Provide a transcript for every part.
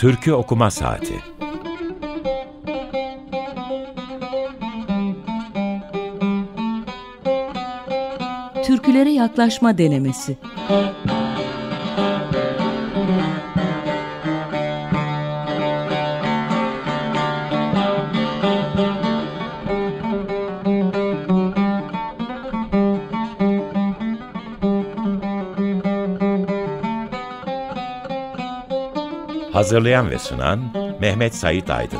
Türkü Okuma Saati. Türkülere yaklaşma denemesi Hazırlayan ve sunan Mehmet Sait Aydın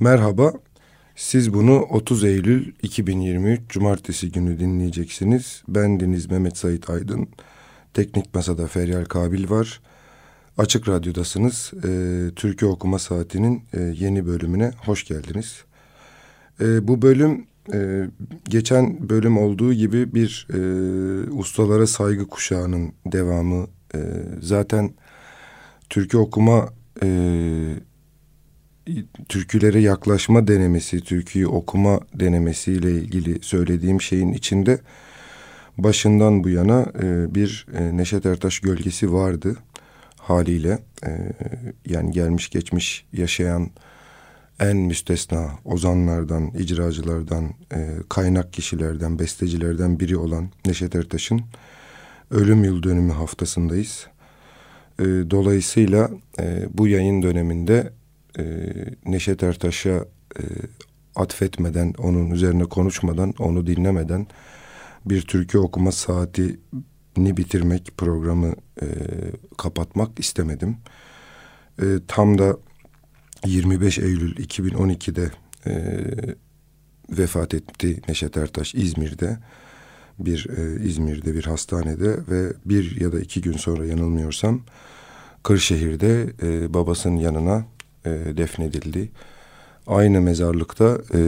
Merhaba, siz bunu 30 Eylül 2023 Cumartesi günü dinleyeceksiniz. Ben Deniz Mehmet Sait Aydın, Teknik Masada Feryal Kabil var. Açık Radyo'dasınız. E, Türkiye Okuma Saati'nin e, yeni bölümüne hoş geldiniz. E, bu bölüm e, geçen bölüm olduğu gibi bir e, ustalara saygı kuşağının devamı. E, zaten Türkiye Okuma e, türkülere yaklaşma denemesi, türküyü okuma denemesiyle ilgili söylediğim şeyin içinde başından bu yana e, bir e, Neşet Ertaş gölgesi vardı haliyle. E, yani gelmiş geçmiş yaşayan en müstesna ozanlardan, icracılardan, e, kaynak kişilerden, bestecilerden biri olan Neşet Ertaş'ın ölüm yıl dönümü haftasındayız. E, dolayısıyla e, bu yayın döneminde e, Neşet Ertaş'a e, atfetmeden, onun üzerine konuşmadan, onu dinlemeden bir türkü okuma saatini bitirmek, programı e, kapatmak istemedim. E, tam da 25 Eylül 2012'de e, vefat etti Neşet Ertaş İzmir'de. Bir e, İzmir'de bir hastanede ve bir ya da iki gün sonra yanılmıyorsam Kırşehir'de e, babasının yanına e, defnedildi. Aynı mezarlıkta e,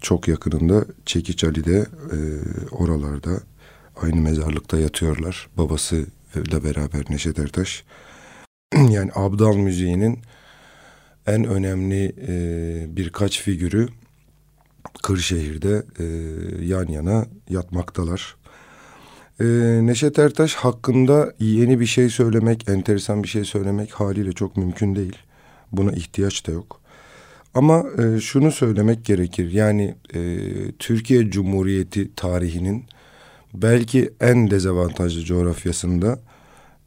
çok yakınında Çekiç Ali'de e, oralarda aynı mezarlıkta yatıyorlar. Babası ile beraber Neşet Ertaş. yani Abdal müziğinin en önemli e, birkaç figürü Kırşehir'de e, yan yana yatmaktalar. E, Neşet Ertaş hakkında yeni bir şey söylemek, enteresan bir şey söylemek haliyle çok mümkün değil. Buna ihtiyaç da yok. Ama e, şunu söylemek gerekir. Yani e, Türkiye Cumhuriyeti tarihinin belki en dezavantajlı coğrafyasında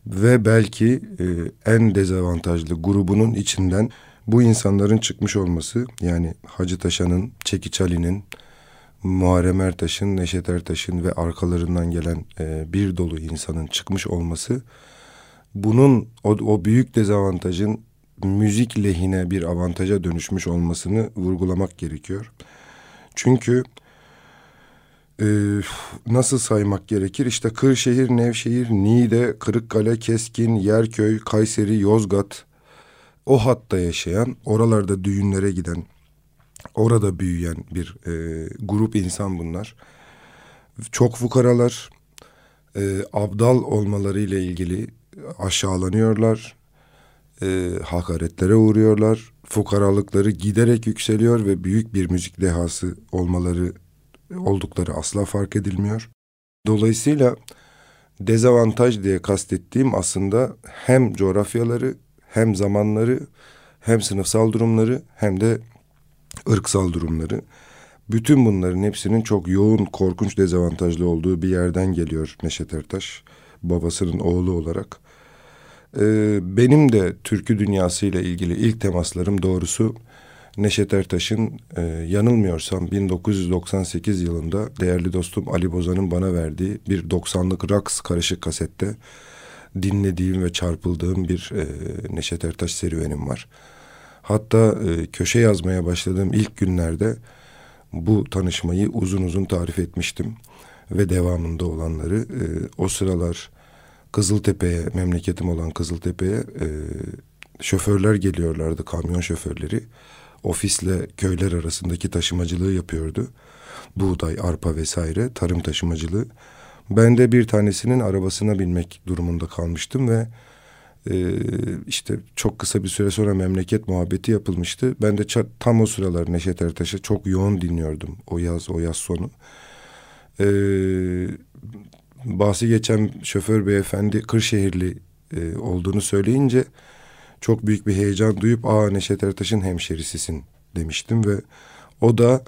ve belki e, en dezavantajlı grubunun içinden bu insanların çıkmış olması yani Hacı Taşan'ın, Çekiç Ali'nin, Muharrem Ertaş'ın, Neşet Ertaş'ın ve arkalarından gelen e, bir dolu insanın çıkmış olması bunun o, o büyük dezavantajın müzik lehine bir avantaja dönüşmüş olmasını vurgulamak gerekiyor. Çünkü e, nasıl saymak gerekir? İşte Kırşehir, Nevşehir, Niğde, Kırıkkale, Keskin, Yerköy, Kayseri, Yozgat o hatta yaşayan, oralarda düğünlere giden, orada büyüyen bir e, grup insan bunlar. Çok fukaralar, e, abdal olmaları ile ilgili aşağılanıyorlar, e, hakaretlere uğruyorlar. Fukaralıkları giderek yükseliyor ve büyük bir müzik dehası olmaları oldukları asla fark edilmiyor. Dolayısıyla dezavantaj diye kastettiğim aslında hem coğrafyaları hem zamanları hem sınıfsal durumları hem de ırksal durumları. Bütün bunların hepsinin çok yoğun, korkunç dezavantajlı olduğu bir yerden geliyor Neşet Ertaş. Babasının oğlu olarak. Ee, benim de türkü dünyası ile ilgili ilk temaslarım doğrusu Neşet Ertaş'ın e, yanılmıyorsam 1998 yılında değerli dostum Ali Bozan'ın bana verdiği bir 90'lık raks karışık kasette dinlediğim ve çarpıldığım bir e, Neşet Ertaş serüvenim var. Hatta e, köşe yazmaya başladığım ilk günlerde bu tanışmayı uzun uzun tarif etmiştim ve devamında olanları e, o sıralar Kızıltepe'ye memleketim olan Kızıltepe'ye e, şoförler geliyorlardı kamyon şoförleri ofisle köyler arasındaki taşımacılığı yapıyordu. Buğday, arpa vesaire tarım taşımacılığı. Ben de bir tanesinin arabasına binmek durumunda kalmıştım ve Ee, işte çok kısa bir süre sonra memleket muhabbeti yapılmıştı. Ben de tam o sıralar Neşet Ertaş'ı çok yoğun dinliyordum o yaz o yaz sonu. Ee, bahsi geçen şoför beyefendi Kırşehirli e, olduğunu söyleyince çok büyük bir heyecan duyup aa Neşet Ertaş'ın hemşerisisin demiştim ve o da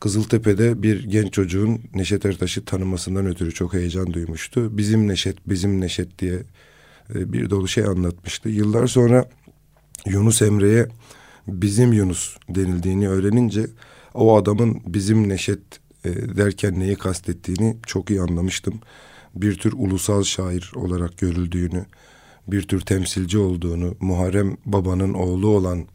Kızıltepe'de bir genç çocuğun Neşet Ertaş'ı tanımasından ötürü çok heyecan duymuştu. Bizim Neşet, bizim Neşet diye e, bir dolu şey anlatmıştı. Yıllar sonra Yunus Emre'ye bizim Yunus denildiğini öğrenince o adamın bizim Neşet e, derken neyi kastettiğini çok iyi anlamıştım. Bir tür ulusal şair olarak görüldüğünü, bir tür temsilci olduğunu, Muharrem Baba'nın oğlu olan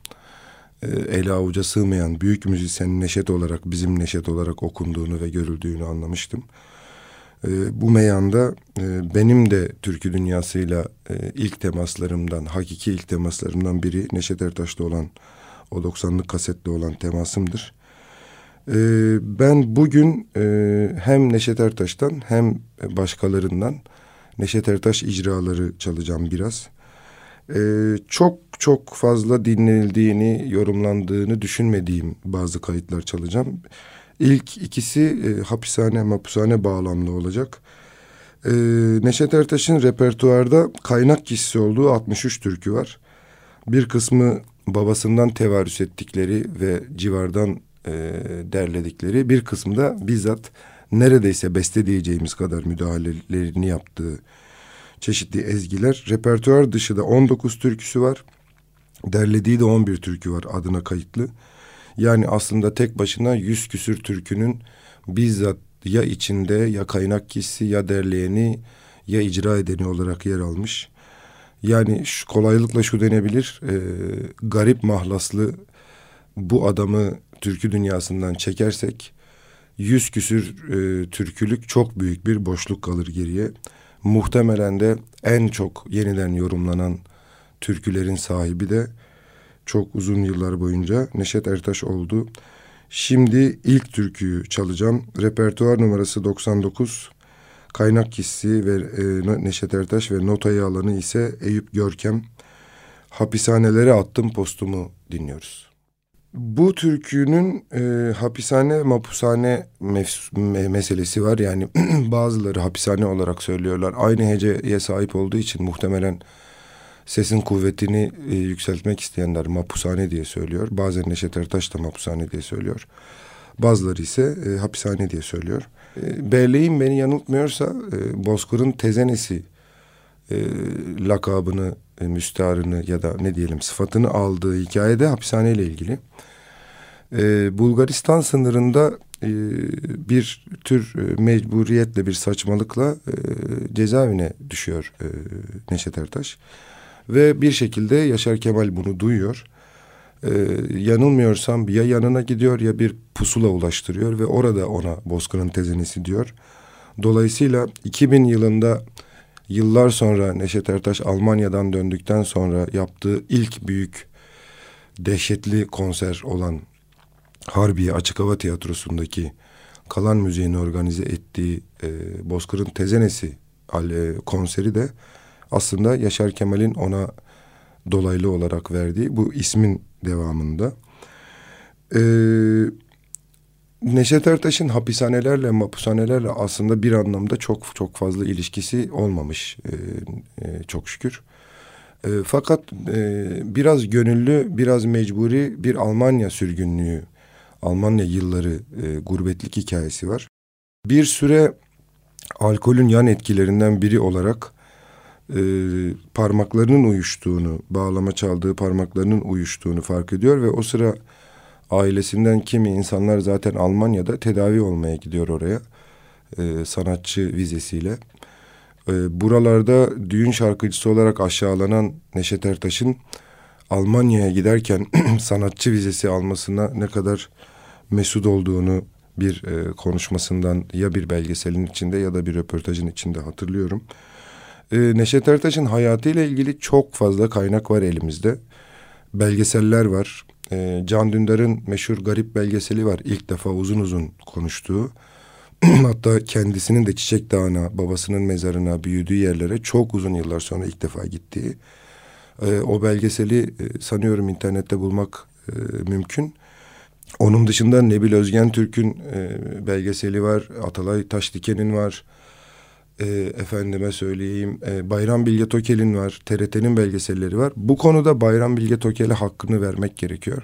e, ele avuca sığmayan büyük müzisyen Neşet olarak bizim Neşet olarak okunduğunu ve görüldüğünü anlamıştım. E, bu meyanda e, benim de türkü dünyasıyla e, ilk temaslarımdan, hakiki ilk temaslarımdan biri Neşet Ertaş'ta olan o 90'lık kasetle olan temasımdır. E, ben bugün hem Neşet Ertaş'tan hem başkalarından Neşet Ertaş icraları çalacağım biraz. E, çok çok fazla dinlenildiğini, yorumlandığını düşünmediğim bazı kayıtlar çalacağım. İlk ikisi e, hapishane, mapushane bağlamlı olacak. E, Neşet Ertaş'ın repertuarda kaynak kişisi olduğu 63 türkü var. Bir kısmı babasından tevarüs ettikleri ve civardan e, derledikleri, bir kısmı da bizzat neredeyse beste diyeceğimiz kadar müdahalelerini yaptığı çeşitli ezgiler. Repertuar dışı da 19 türküsü var. Derlediği de 11 türkü var adına kayıtlı. Yani aslında tek başına yüz küsür türkünün bizzat ya içinde ya kaynak kişisi ya derleyeni ya icra edeni olarak yer almış. Yani şu, kolaylıkla şu denebilir. E, garip mahlaslı bu adamı türkü dünyasından çekersek yüz küsür e, türkülük çok büyük bir boşluk kalır geriye. Muhtemelen de en çok yeniden yorumlanan türkülerin sahibi de çok uzun yıllar boyunca Neşet Ertaş oldu. Şimdi ilk türküyü çalacağım. Repertuar numarası 99. Kaynak kişisi ve e, Neşet Ertaş ve notayı alanı ise Eyüp Görkem. Hapishanelere attım postumu dinliyoruz. Bu türkünün e, hapishane mapushane me meselesi var. Yani bazıları hapishane olarak söylüyorlar. Aynı heceye sahip olduğu için muhtemelen sesin kuvvetini e, yükseltmek isteyenler mapushane diye söylüyor. Bazen Neşet Ertaş da mapushane diye söylüyor. Bazıları ise e, hapishane diye söylüyor. E, Berley'in beni yanıltmıyorsa e, Bozkır'ın tezenesi e, lakabını, e, müstaharını ya da ne diyelim sıfatını aldığı hikayede hapishaneyle ilgili. E, Bulgaristan sınırında e, bir tür e, mecburiyetle bir saçmalıkla e, cezaevine düşüyor e, Neşet Ertaş. Ve bir şekilde Yaşar Kemal bunu duyuyor. Ee, yanılmıyorsam ya yanına gidiyor ya bir pusula ulaştırıyor ve orada ona Bozkır'ın tezenesi diyor. Dolayısıyla 2000 yılında yıllar sonra Neşet Ertaş Almanya'dan döndükten sonra yaptığı ilk büyük dehşetli konser olan Harbiye Açık Hava Tiyatrosu'ndaki kalan müziğini organize ettiği e, Bozkır'ın Tezenesi e, konseri de aslında Yaşar Kemal'in ona dolaylı olarak verdiği bu ismin devamında. Ee, Neşet Ertaş'ın hapishanelerle, mapushanelerle aslında bir anlamda çok çok fazla ilişkisi olmamış e, e, çok şükür. E, fakat e, biraz gönüllü, biraz mecburi bir Almanya sürgünlüğü, Almanya yılları e, gurbetlik hikayesi var. Bir süre alkolün yan etkilerinden biri olarak e, parmaklarının uyuştuğunu, bağlama çaldığı parmaklarının uyuştuğunu fark ediyor ve o sıra ailesinden kimi insanlar zaten Almanya'da tedavi olmaya gidiyor oraya e, sanatçı vizesiyle. E, buralarda düğün şarkıcısı olarak aşağılanan Neşet Ertaş'ın Almanya'ya giderken sanatçı vizesi almasına ne kadar mesut olduğunu bir e, konuşmasından ya bir belgeselin içinde ya da bir röportajın içinde hatırlıyorum e, Neşet Ertaş'ın hayatıyla ilgili çok fazla kaynak var elimizde. Belgeseller var. E, Can Dündar'ın meşhur Garip belgeseli var. İlk defa uzun uzun konuştuğu. hatta kendisinin de Çiçek Dağı'na, babasının mezarına, büyüdüğü yerlere çok uzun yıllar sonra ilk defa gittiği. E, o belgeseli e, sanıyorum internette bulmak e, mümkün. Onun dışında Nebil Özgen Türk'ün e, belgeseli var, Atalay Taşdiken'in var. E, efendime söyleyeyim e, Bayram Bilge Tokel'in var, TRT'nin belgeselleri var. Bu konuda Bayram Bilge Tokel'e hakkını vermek gerekiyor.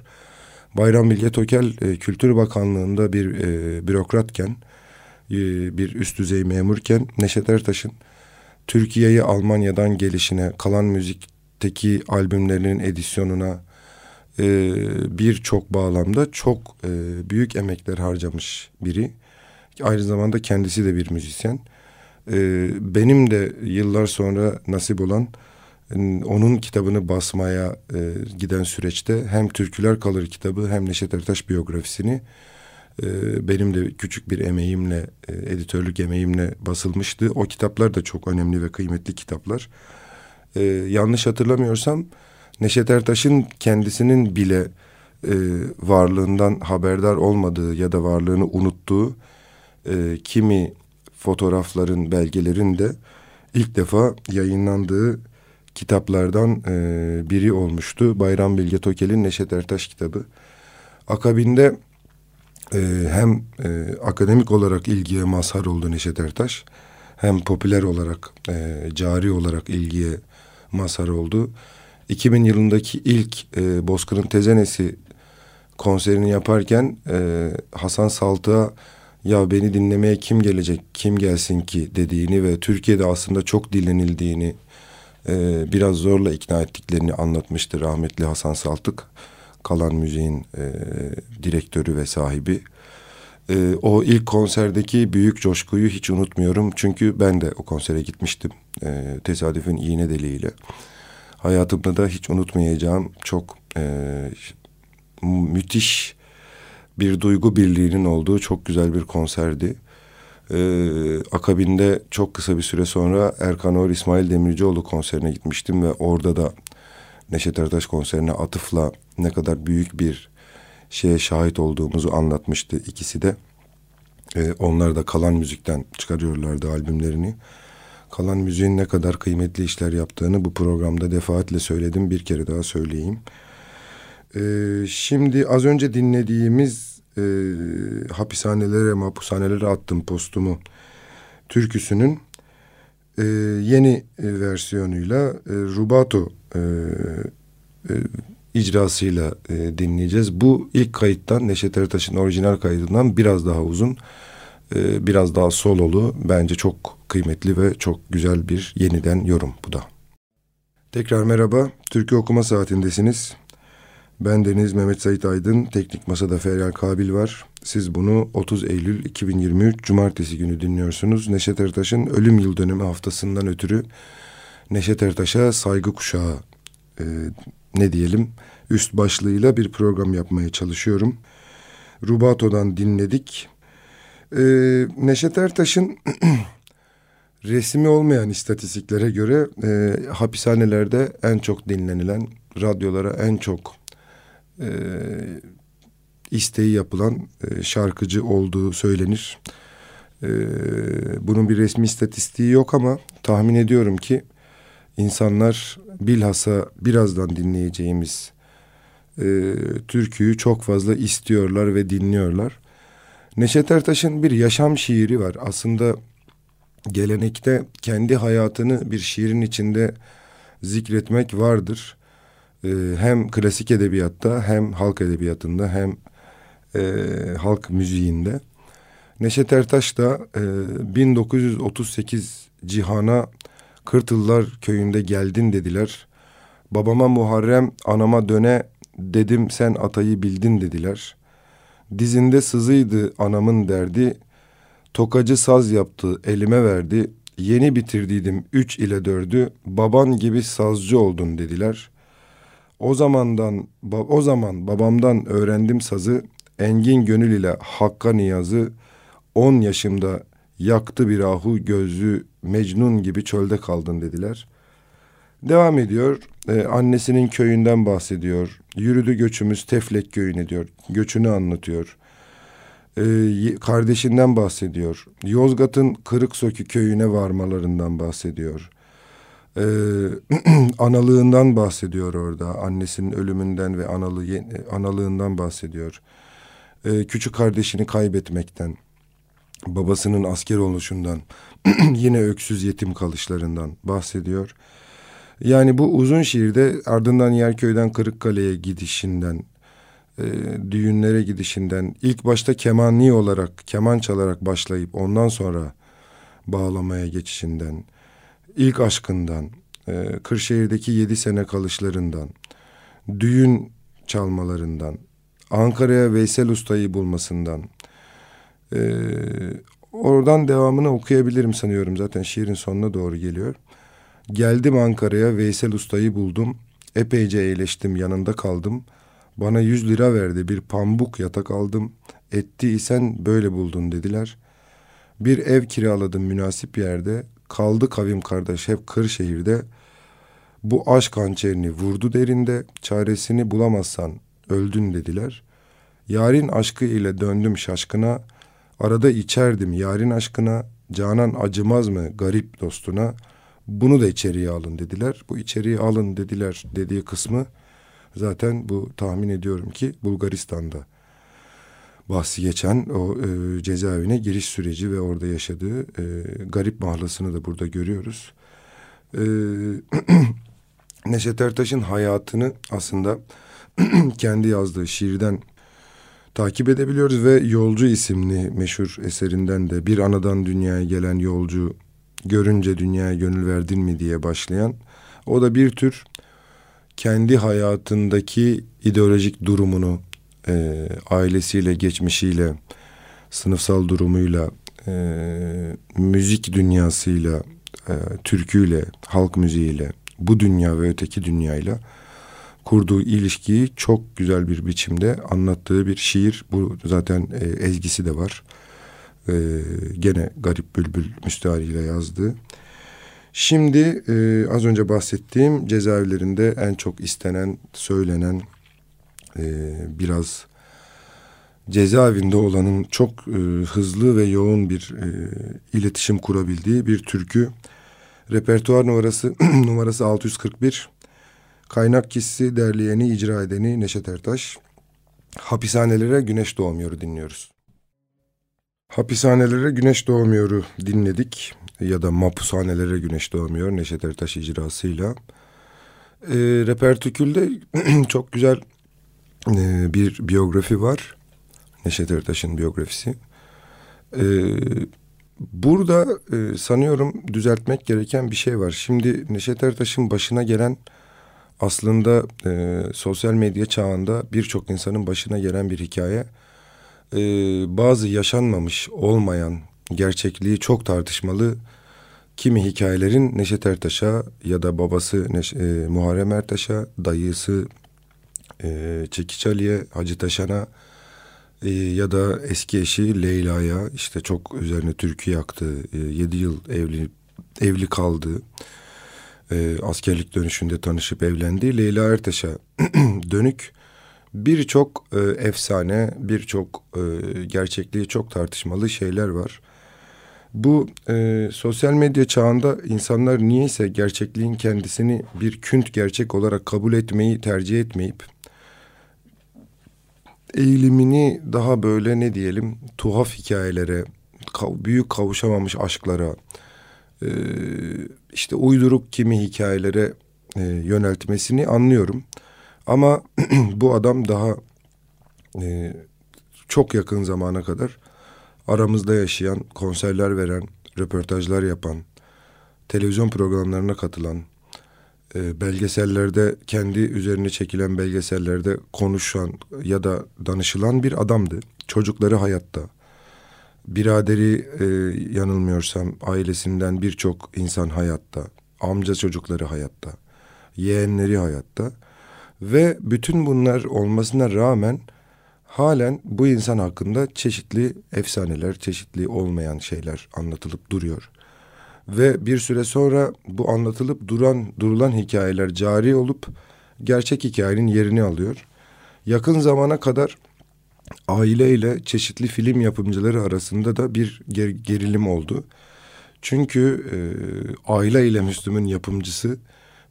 Bayram Bilge Tokel e, Kültür Bakanlığı'nda bir e, bürokratken, e, bir üst düzey memurken Neşet Ertaş'ın Türkiye'ye Almanya'dan gelişine, kalan müzikteki albümlerinin edisyonuna e, birçok bağlamda çok e, büyük emekler harcamış biri. Aynı zamanda kendisi de bir müzisyen. E, benim de yıllar sonra nasip olan onun kitabını basmaya e, giden süreçte hem Türküler Kalır kitabı hem Neşet Ertaş biyografisini e, benim de küçük bir emeğimle, e, editörlük emeğimle basılmıştı. O kitaplar da çok önemli ve kıymetli kitaplar. E, yanlış hatırlamıyorsam Neşet Ertaş'ın kendisinin bile e, varlığından haberdar olmadığı ya da varlığını unuttuğu e, kimi fotoğrafların, belgelerin de ilk defa yayınlandığı kitaplardan e, biri olmuştu. Bayram Bilge Tokel'in Neşet Ertaş kitabı. Akabinde e, hem e, akademik olarak ilgiye mazhar oldu Neşet Ertaş hem popüler olarak e, cari olarak ilgiye mazhar oldu. 2000 yılındaki ilk e, Bozkır'ın Tezenesi konserini yaparken e, Hasan Saltık'a ya beni dinlemeye kim gelecek, kim gelsin ki dediğini ve Türkiye'de aslında çok dinlenildiğini e, biraz zorla ikna ettiklerini anlatmıştı rahmetli Hasan Saltık. Kalan Müziğin e, direktörü ve sahibi. E, o ilk konserdeki büyük coşkuyu hiç unutmuyorum. Çünkü ben de o konsere gitmiştim. E, tesadüfün iğne deliğiyle. Hayatımda da hiç unutmayacağım çok e, müthiş bir duygu birliğinin olduğu çok güzel bir konserdi. Ee, akabinde çok kısa bir süre sonra Erkan Oğur İsmail Demircioğlu konserine gitmiştim ve orada da Neşet Ertaş konserine atıfla ne kadar büyük bir şeye şahit olduğumuzu anlatmıştı ikisi de. Ee, onlar da kalan müzikten çıkarıyorlardı albümlerini. Kalan müziğin ne kadar kıymetli işler yaptığını bu programda defaatle söyledim. Bir kere daha söyleyeyim. Ee, şimdi az önce dinlediğimiz e, hapishanelere, mahpushanelere attım postumu türküsünün e, yeni e, versiyonuyla e, rubato e, e, icrasıyla e, dinleyeceğiz. Bu ilk kayıttan Neşet Ertaş'ın orijinal kaydından biraz daha uzun, e, biraz daha sololu. Bence çok kıymetli ve çok güzel bir yeniden yorum bu da. Tekrar merhaba, Türkü Okuma Saatindesiniz. Ben Deniz Mehmet Sait Aydın, Teknik Masada Feryal Kabil var. Siz bunu 30 Eylül 2023 Cumartesi günü dinliyorsunuz. Neşet Ertaş'ın ölüm yıl dönümü haftasından ötürü Neşet Ertaş'a saygı kuşağı e, ne diyelim üst başlığıyla bir program yapmaya çalışıyorum. Rubato'dan dinledik. E, Neşet Ertaş'ın resmi olmayan istatistiklere göre e, hapishanelerde en çok dinlenilen, radyolara en çok e, isteği yapılan e, şarkıcı olduğu söylenir. E, bunun bir resmi istatistiği yok ama tahmin ediyorum ki insanlar bilhassa birazdan dinleyeceğimiz e, türküyü çok fazla istiyorlar ve dinliyorlar. Neşet Ertaş'ın bir yaşam şiiri var. Aslında gelenekte kendi hayatını bir şiirin içinde zikretmek vardır e, hem klasik edebiyatta hem halk edebiyatında hem e, halk müziğinde. Neşet Ertaş da e, 1938 Cihan'a Kırtıllar köyünde geldin dediler. Babama Muharrem anama döne dedim sen atayı bildin dediler. Dizinde sızıydı anamın derdi. Tokacı saz yaptı elime verdi. Yeni bitirdiydim üç ile dördü. Baban gibi sazcı oldun dediler.'' O zamandan o zaman babamdan öğrendim sazı. Engin gönül ile hakka niyazı. On yaşımda yaktı bir ahu gözlü Mecnun gibi çölde kaldın dediler. Devam ediyor. Ee, annesinin köyünden bahsediyor. Yürüdü göçümüz Teflek köyüne diyor. Göçünü anlatıyor. Ee, kardeşinden bahsediyor. Yozgat'ın Kırıksökü köyüne varmalarından bahsediyor. Ee, analığından bahsediyor orada. Annesinin ölümünden ve analığı, analığından bahsediyor. Ee, küçük kardeşini kaybetmekten, babasının asker oluşundan, yine öksüz yetim kalışlarından bahsediyor. Yani bu uzun şiirde ardından Yerköy'den Kırıkkale'ye gidişinden, e, düğünlere gidişinden, ilk başta kemanli olarak, keman çalarak başlayıp ondan sonra bağlamaya geçişinden, ilk aşkından, e, Kırşehir'deki yedi sene kalışlarından, düğün çalmalarından, Ankara'ya Veysel Usta'yı bulmasından, e, oradan devamını okuyabilirim sanıyorum zaten şiirin sonuna doğru geliyor. Geldim Ankara'ya Veysel Usta'yı buldum, epeyce eğleştim yanında kaldım.'' Bana yüz lira verdi bir pambuk yatak aldım. Etti isen böyle buldun dediler. Bir ev kiraladım münasip yerde. Kaldı kavim kardeş hep Kırşehir'de. Bu aşk hançerini vurdu derinde. Çaresini bulamazsan öldün dediler. Yarın aşkı ile döndüm şaşkına. Arada içerdim yarın aşkına. Canan acımaz mı garip dostuna? Bunu da içeriye alın dediler. Bu içeriye alın dediler dediği kısmı zaten bu tahmin ediyorum ki Bulgaristan'da bahsi geçen o e, cezaevine giriş süreci ve orada yaşadığı e, garip mahlasını da burada görüyoruz. E, Neşet Ertaş'ın hayatını aslında kendi yazdığı şiirden takip edebiliyoruz ve Yolcu isimli meşhur eserinden de bir anadan dünyaya gelen yolcu görünce dünyaya gönül verdin mi diye başlayan o da bir tür kendi hayatındaki ideolojik durumunu e, ailesiyle, geçmişiyle, sınıfsal durumuyla, e, müzik dünyasıyla, e, türküyle, halk müziğiyle, bu dünya ve öteki dünyayla kurduğu ilişkiyi çok güzel bir biçimde anlattığı bir şiir. Bu zaten e, ezgisi de var. E, gene Garip Bülbül müstahariyle yazdığı. Şimdi e, az önce bahsettiğim cezaevlerinde en çok istenen, söylenen e, biraz cezaevinde olanın çok e, hızlı ve yoğun bir e, iletişim kurabildiği bir türkü. Repertuar numarası numarası 641. Kaynak kişisi, derleyeni, icra edeni Neşet Ertaş. Hapishanelere güneş doğmuyoru dinliyoruz. Hapishanelere güneş doğmuyoru dinledik ya da mapushanelere güneş doğmuyor Neşet Ertaş icrasıyla. E, Repertükül'de çok güzel e, bir biyografi var. Neşet Ertaş'ın biyografisi. E, burada e, sanıyorum düzeltmek gereken bir şey var. Şimdi Neşet Ertaş'ın başına gelen aslında e, sosyal medya çağında birçok insanın başına gelen bir hikaye. E, bazı yaşanmamış olmayan gerçekliği çok tartışmalı. Kimi hikayelerin Neşet Ertaş'a ya da babası Neş e, Muharrem Ertaş'a, dayısı e, Çekiç Ali'ye, Hacı Taşan'a e, ya da eski eşi Leyla'ya işte çok üzerine türkü yaktı. E, yedi yıl evli evli kaldı. E, askerlik dönüşünde tanışıp evlendi. Leyla Ertaş'a dönük birçok e, efsane, birçok e, gerçekliği çok tartışmalı şeyler var. Bu e, sosyal medya çağında insanlar niyeyse gerçekliğin kendisini bir künt gerçek olarak kabul etmeyi tercih etmeyip eğilimini daha böyle ne diyelim tuhaf hikayelere, büyük kavuşamamış aşklara, e, işte uyduruk kimi hikayelere e, yöneltmesini anlıyorum. Ama bu adam daha e, çok yakın zamana kadar aramızda yaşayan, konserler veren, röportajlar yapan, televizyon programlarına katılan, e, belgesellerde kendi üzerine çekilen belgesellerde konuşan ya da danışılan bir adamdı. Çocukları hayatta. Biraderi e, yanılmıyorsam ailesinden birçok insan hayatta. Amca çocukları hayatta. Yeğenleri hayatta. Ve bütün bunlar olmasına rağmen halen bu insan hakkında çeşitli efsaneler, çeşitli olmayan şeyler anlatılıp duruyor. Ve bir süre sonra bu anlatılıp duran durulan hikayeler cari olup gerçek hikayenin yerini alıyor. Yakın zamana kadar aileyle çeşitli film yapımcıları arasında da bir ger gerilim oldu. Çünkü e, Aile ile Müslüm'ün yapımcısı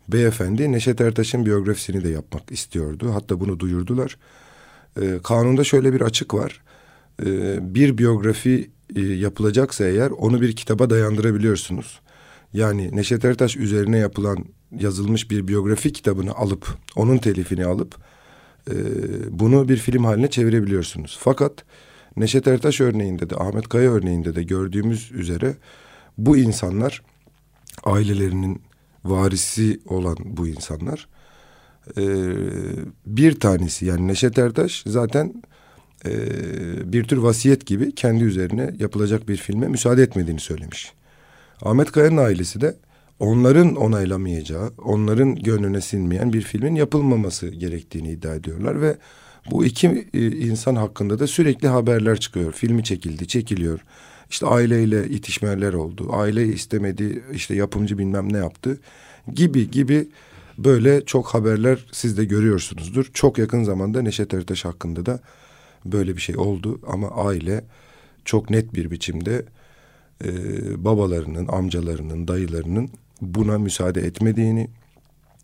beyefendi Neşet Ertaş'ın biyografisini de yapmak istiyordu. Hatta bunu duyurdular. E, kanunda şöyle bir açık var. E, bir biyografi e, yapılacaksa eğer onu bir kitaba dayandırabiliyorsunuz. Yani Neşet Ertaş üzerine yapılan yazılmış bir biyografi kitabını alıp onun telifini alıp e, bunu bir film haline çevirebiliyorsunuz. Fakat Neşet Ertaş örneğinde de Ahmet Kaya örneğinde de gördüğümüz üzere bu insanlar ailelerinin varisi olan bu insanlar e, bir tanesi yani Neşet Ertaş zaten e, bir tür vasiyet gibi kendi üzerine yapılacak bir filme müsaade etmediğini söylemiş. Ahmet Kaya'nın ailesi de onların onaylamayacağı, onların gönlüne sinmeyen bir filmin yapılmaması gerektiğini iddia ediyorlar ve bu iki e, insan hakkında da sürekli haberler çıkıyor. Filmi çekildi, çekiliyor. İşte aileyle itişmeler oldu. Aile istemedi, işte yapımcı bilmem ne yaptı gibi gibi böyle çok haberler siz de görüyorsunuzdur. Çok yakın zamanda Neşet Ertaş hakkında da böyle bir şey oldu ama aile çok net bir biçimde e, babalarının, amcalarının, dayılarının buna müsaade etmediğini,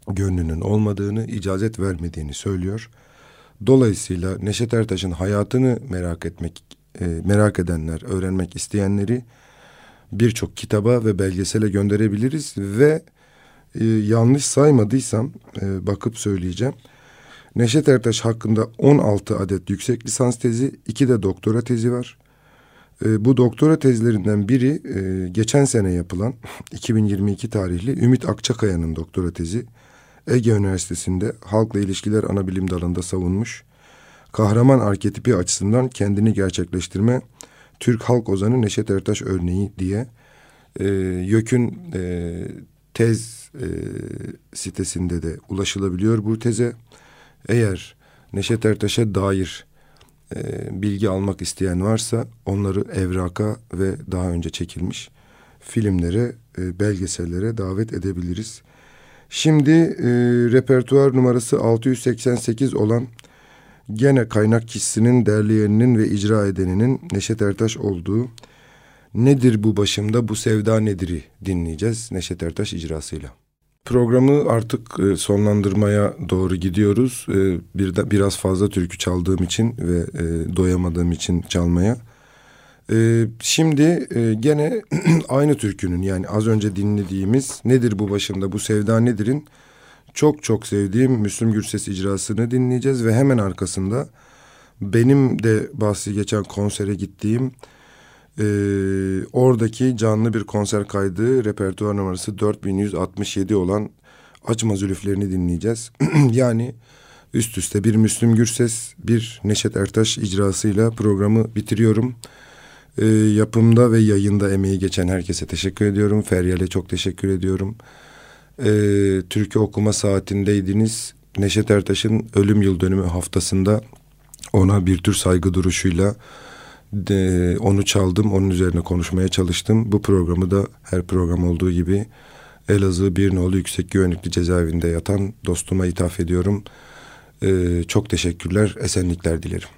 gönlünün olmadığını, icazet vermediğini söylüyor. Dolayısıyla Neşet Ertaş'ın hayatını merak etmek, e, merak edenler, öğrenmek isteyenleri birçok kitaba ve belgesele gönderebiliriz ve e, yanlış saymadıysam e, bakıp söyleyeceğim. Neşet Ertaş hakkında 16 adet yüksek lisans tezi, iki de doktora tezi var. E, bu doktora tezlerinden biri e, geçen sene yapılan 2022 tarihli Ümit Akçakaya'nın doktora tezi. Ege Üniversitesi'nde halkla ilişkiler ana bilim dalında savunmuş. Kahraman arketipi açısından kendini gerçekleştirme Türk halk ozanı Neşet Ertaş örneği diye e, YÖK'ün e, tez e, sitesinde de ulaşılabiliyor bu teze. Eğer Neşet Ertaş'a dair e, bilgi almak isteyen varsa onları evraka ve daha önce çekilmiş filmlere, e, belgesellere davet edebiliriz. Şimdi e, repertuar numarası 688 olan gene kaynak kişisinin, derleyeninin ve icra edeninin Neşet Ertaş olduğu Nedir bu başımda bu sevda nedir'i dinleyeceğiz Neşet Ertaş icrasıyla. Programı artık e, sonlandırmaya doğru gidiyoruz. E, bir de biraz fazla türkü çaldığım için ve e, doyamadığım için çalmaya. Şimdi gene aynı türkünün yani az önce dinlediğimiz Nedir bu başımda bu sevda nedir'in çok çok sevdiğim Müslüm Gürses icrasını dinleyeceğiz ve hemen arkasında benim de bahsi geçen konsere gittiğim e, oradaki canlı bir konser kaydı repertuar numarası 4167 olan Açma Zülüflerini dinleyeceğiz. yani üst üste bir Müslüm Gürses, bir Neşet Ertaş icrasıyla programı bitiriyorum. E, yapımda ve yayında emeği geçen herkese teşekkür ediyorum. Feryal'e çok teşekkür ediyorum. E, Türkü okuma saatindeydiniz. Neşet Ertaş'ın ölüm yıl dönümü haftasında ona bir tür saygı duruşuyla de, onu çaldım, onun üzerine konuşmaya çalıştım. Bu programı da her program olduğu gibi Elazığ bir nolu yüksek güvenlikli cezaevinde yatan dostuma ithaf ediyorum. Ee, çok teşekkürler, esenlikler dilerim.